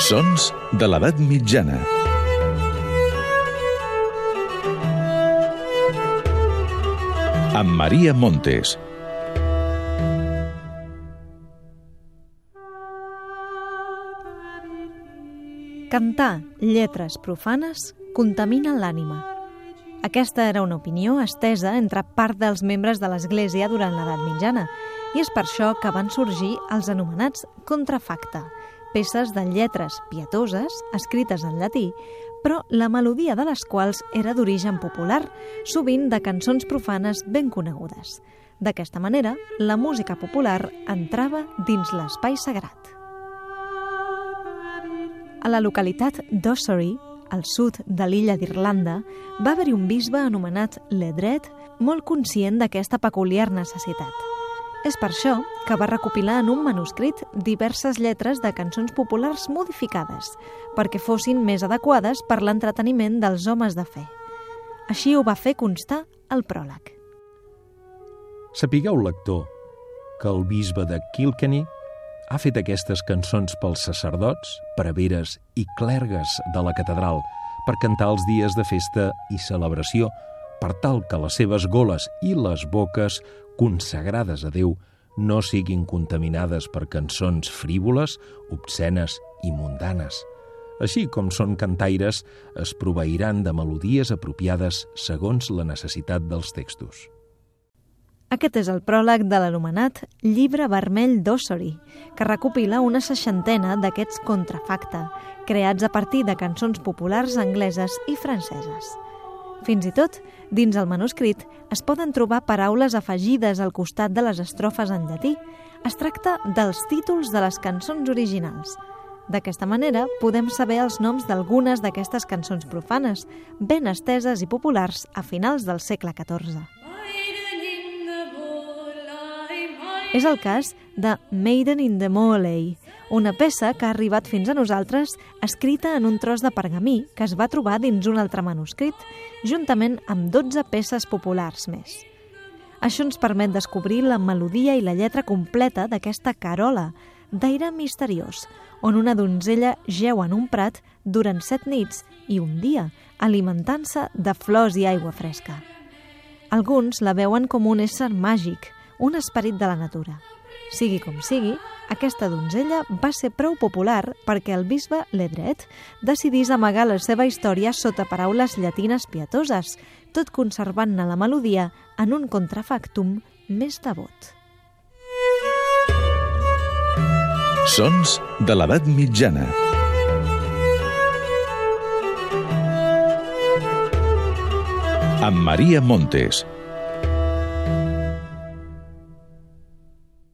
Sons de l'edat mitjana. Amb Maria Montes. Cantar lletres profanes contamina l'ànima. Aquesta era una opinió estesa entre part dels membres de l'Església durant l'edat mitjana, i és per això que van sorgir els anomenats contrafacta, peces de lletres pietoses escrites en llatí, però la melodia de les quals era d'origen popular, sovint de cançons profanes ben conegudes. D'aquesta manera, la música popular entrava dins l'espai sagrat. A la localitat d'Ossory, al sud de l'illa d'Irlanda, va haver-hi un bisbe anomenat Ledred, molt conscient d'aquesta peculiar necessitat. És per això que va recopilar en un manuscrit diverses lletres de cançons populars modificades, perquè fossin més adequades per l'entreteniment dels homes de fe. Així ho va fer constar el pròleg. Sapigueu, lector, que el bisbe de Kilkenny ha fet aquestes cançons pels sacerdots, preveres i clergues de la catedral per cantar els dies de festa i celebració, per tal que les seves goles i les boques, consagrades a Déu, no siguin contaminades per cançons frívoles, obscenes i mundanes. Així com són cantaires, es proveiran de melodies apropiades segons la necessitat dels textos. Aquest és el pròleg de l'anomenat Llibre Vermell d'Ossory, que recopila una seixantena d'aquests contrafacta, creats a partir de cançons populars angleses i franceses. Fins i tot, dins el manuscrit, es poden trobar paraules afegides al costat de les estrofes en llatí. Es tracta dels títols de les cançons originals. D'aquesta manera, podem saber els noms d'algunes d'aquestes cançons profanes, ben esteses i populars a finals del segle XIV. És el cas de Maiden in the Moley, una peça que ha arribat fins a nosaltres escrita en un tros de pergamí que es va trobar dins un altre manuscrit, juntament amb 12 peces populars més. Això ens permet descobrir la melodia i la lletra completa d'aquesta carola, d'aire misteriós, on una donzella geu en un prat durant set nits i un dia, alimentant-se de flors i aigua fresca. Alguns la veuen com un ésser màgic, un esperit de la natura. Sigui com sigui, aquesta donzella va ser prou popular perquè el bisbe Ledret decidís amagar la seva història sota paraules llatines pietoses, tot conservant-ne la melodia en un contrafactum més devot. Sons de l'edat mitjana. Amb Maria Montes.